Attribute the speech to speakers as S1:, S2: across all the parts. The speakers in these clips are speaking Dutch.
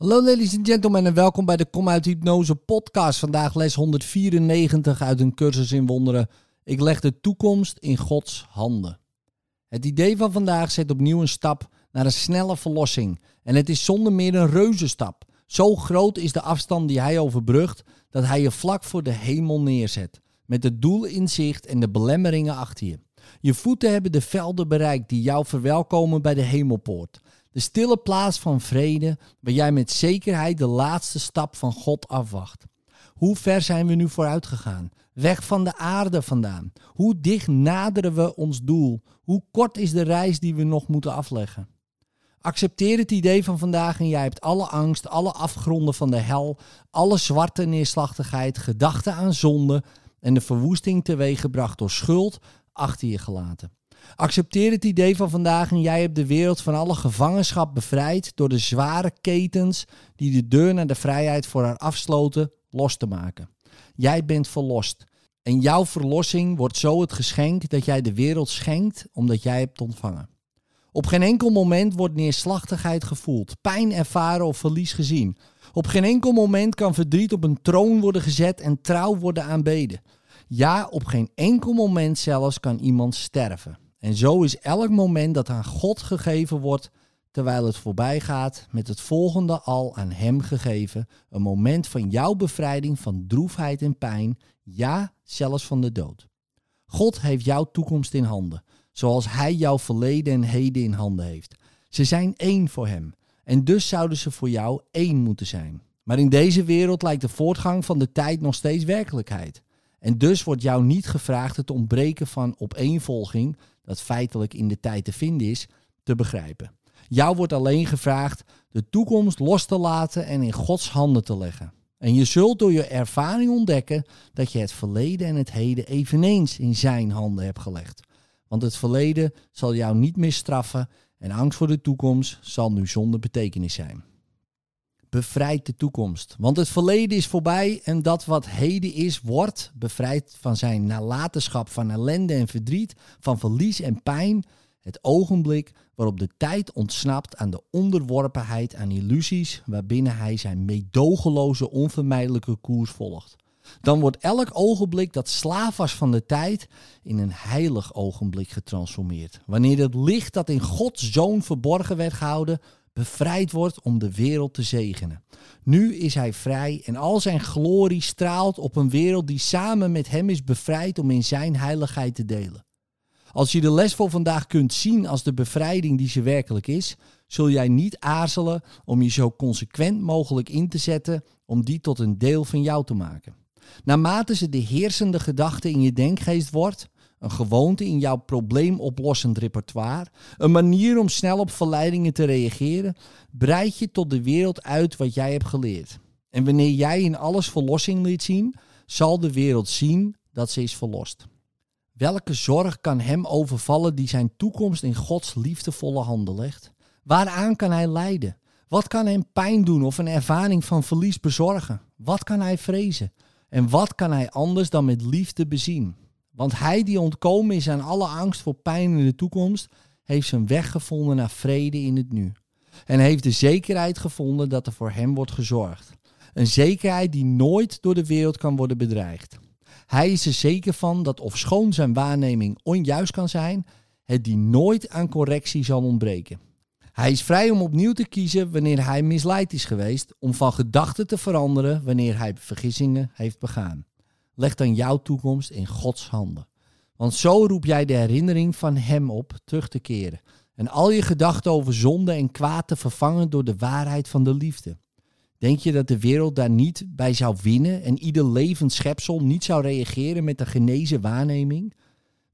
S1: Hallo ladies and gentlemen en welkom bij de Kom uit Hypnose podcast. Vandaag les 194 uit een cursus in wonderen. Ik leg de toekomst in Gods handen. Het idee van vandaag zet opnieuw een stap naar een snelle verlossing. En het is zonder meer een reuzenstap. Zo groot is de afstand die hij overbrugt dat hij je vlak voor de hemel neerzet. Met het doel in zicht en de belemmeringen achter je. Je voeten hebben de velden bereikt die jou verwelkomen bij de hemelpoort. De stille plaats van vrede, waar jij met zekerheid de laatste stap van God afwacht. Hoe ver zijn we nu vooruit gegaan? Weg van de aarde vandaan. Hoe dicht naderen we ons doel? Hoe kort is de reis die we nog moeten afleggen? Accepteer het idee van vandaag en jij hebt alle angst, alle afgronden van de hel, alle zwarte neerslachtigheid, gedachten aan zonde en de verwoesting teweeggebracht door schuld achter je gelaten. Accepteer het idee van vandaag en jij hebt de wereld van alle gevangenschap bevrijd door de zware ketens die de deur naar de vrijheid voor haar afsloten los te maken. Jij bent verlost. En jouw verlossing wordt zo het geschenk dat jij de wereld schenkt omdat jij hebt ontvangen. Op geen enkel moment wordt neerslachtigheid gevoeld, pijn ervaren of verlies gezien. Op geen enkel moment kan verdriet op een troon worden gezet en trouw worden aanbeden. Ja, op geen enkel moment zelfs kan iemand sterven. En zo is elk moment dat aan God gegeven wordt, terwijl het voorbij gaat, met het volgende al aan Hem gegeven, een moment van jouw bevrijding van droefheid en pijn, ja, zelfs van de dood. God heeft jouw toekomst in handen, zoals Hij jouw verleden en heden in handen heeft. Ze zijn één voor Hem, en dus zouden ze voor jou één moeten zijn. Maar in deze wereld lijkt de voortgang van de tijd nog steeds werkelijkheid. En dus wordt jou niet gevraagd het ontbreken van opeenvolging, dat feitelijk in de tijd te vinden is, te begrijpen. Jou wordt alleen gevraagd de toekomst los te laten en in Gods handen te leggen. En je zult door je ervaring ontdekken dat je het verleden en het heden eveneens in zijn handen hebt gelegd. Want het verleden zal jou niet meer straffen en angst voor de toekomst zal nu zonder betekenis zijn bevrijdt de toekomst. Want het verleden is voorbij en dat wat heden is, wordt bevrijd van zijn nalatenschap van ellende en verdriet, van verlies en pijn. Het ogenblik waarop de tijd ontsnapt aan de onderworpenheid aan illusies waarbinnen hij zijn meedogenloze onvermijdelijke koers volgt. Dan wordt elk ogenblik dat slaaf was van de tijd in een heilig ogenblik getransformeerd. Wanneer het licht dat in Gods zoon verborgen werd gehouden bevrijd wordt om de wereld te zegenen. Nu is hij vrij en al zijn glorie straalt op een wereld die samen met hem is bevrijd om in zijn heiligheid te delen. Als je de les voor vandaag kunt zien als de bevrijding die ze werkelijk is, zul jij niet aarzelen om je zo consequent mogelijk in te zetten om die tot een deel van jou te maken. Naarmate ze de heersende gedachte in je denkgeest wordt, een gewoonte in jouw probleemoplossend repertoire, een manier om snel op verleidingen te reageren, breid je tot de wereld uit wat jij hebt geleerd. En wanneer jij in alles verlossing liet zien, zal de wereld zien dat ze is verlost. Welke zorg kan hem overvallen die zijn toekomst in Gods liefdevolle handen legt? Waaraan kan hij lijden? Wat kan hem pijn doen of een ervaring van verlies bezorgen? Wat kan hij vrezen? En wat kan hij anders dan met liefde bezien? Want hij die ontkomen is aan alle angst voor pijn in de toekomst, heeft zijn weg gevonden naar vrede in het nu. En heeft de zekerheid gevonden dat er voor hem wordt gezorgd. Een zekerheid die nooit door de wereld kan worden bedreigd. Hij is er zeker van dat ofschoon zijn waarneming onjuist kan zijn, het die nooit aan correctie zal ontbreken. Hij is vrij om opnieuw te kiezen wanneer hij misleid is geweest, om van gedachten te veranderen wanneer hij vergissingen heeft begaan. Leg dan jouw toekomst in Gods handen. Want zo roep jij de herinnering van Hem op terug te keren. En al je gedachten over zonde en kwaad te vervangen door de waarheid van de liefde. Denk je dat de wereld daar niet bij zou winnen en ieder levend schepsel niet zou reageren met een genezen waarneming?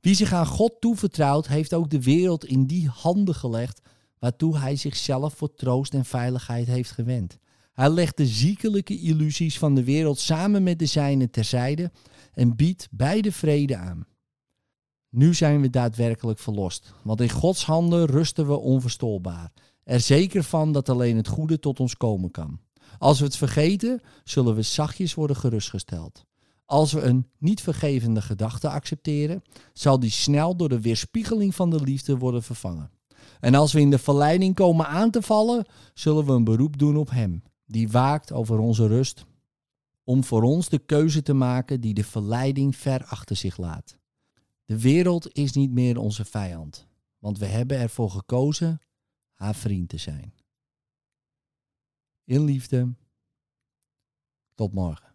S1: Wie zich aan God toevertrouwt, heeft ook de wereld in die handen gelegd waartoe hij zichzelf voor troost en veiligheid heeft gewend. Hij legt de ziekelijke illusies van de wereld samen met de zijne terzijde en biedt beide vrede aan. Nu zijn we daadwerkelijk verlost, want in Gods handen rusten we onverstoorbaar, er zeker van dat alleen het goede tot ons komen kan. Als we het vergeten, zullen we zachtjes worden gerustgesteld. Als we een niet vergevende gedachte accepteren, zal die snel door de weerspiegeling van de liefde worden vervangen. En als we in de verleiding komen aan te vallen, zullen we een beroep doen op Hem die waakt over onze rust, om voor ons de keuze te maken die de verleiding ver achter zich laat. De wereld is niet meer onze vijand, want we hebben ervoor gekozen haar vriend te zijn. In liefde. Tot morgen.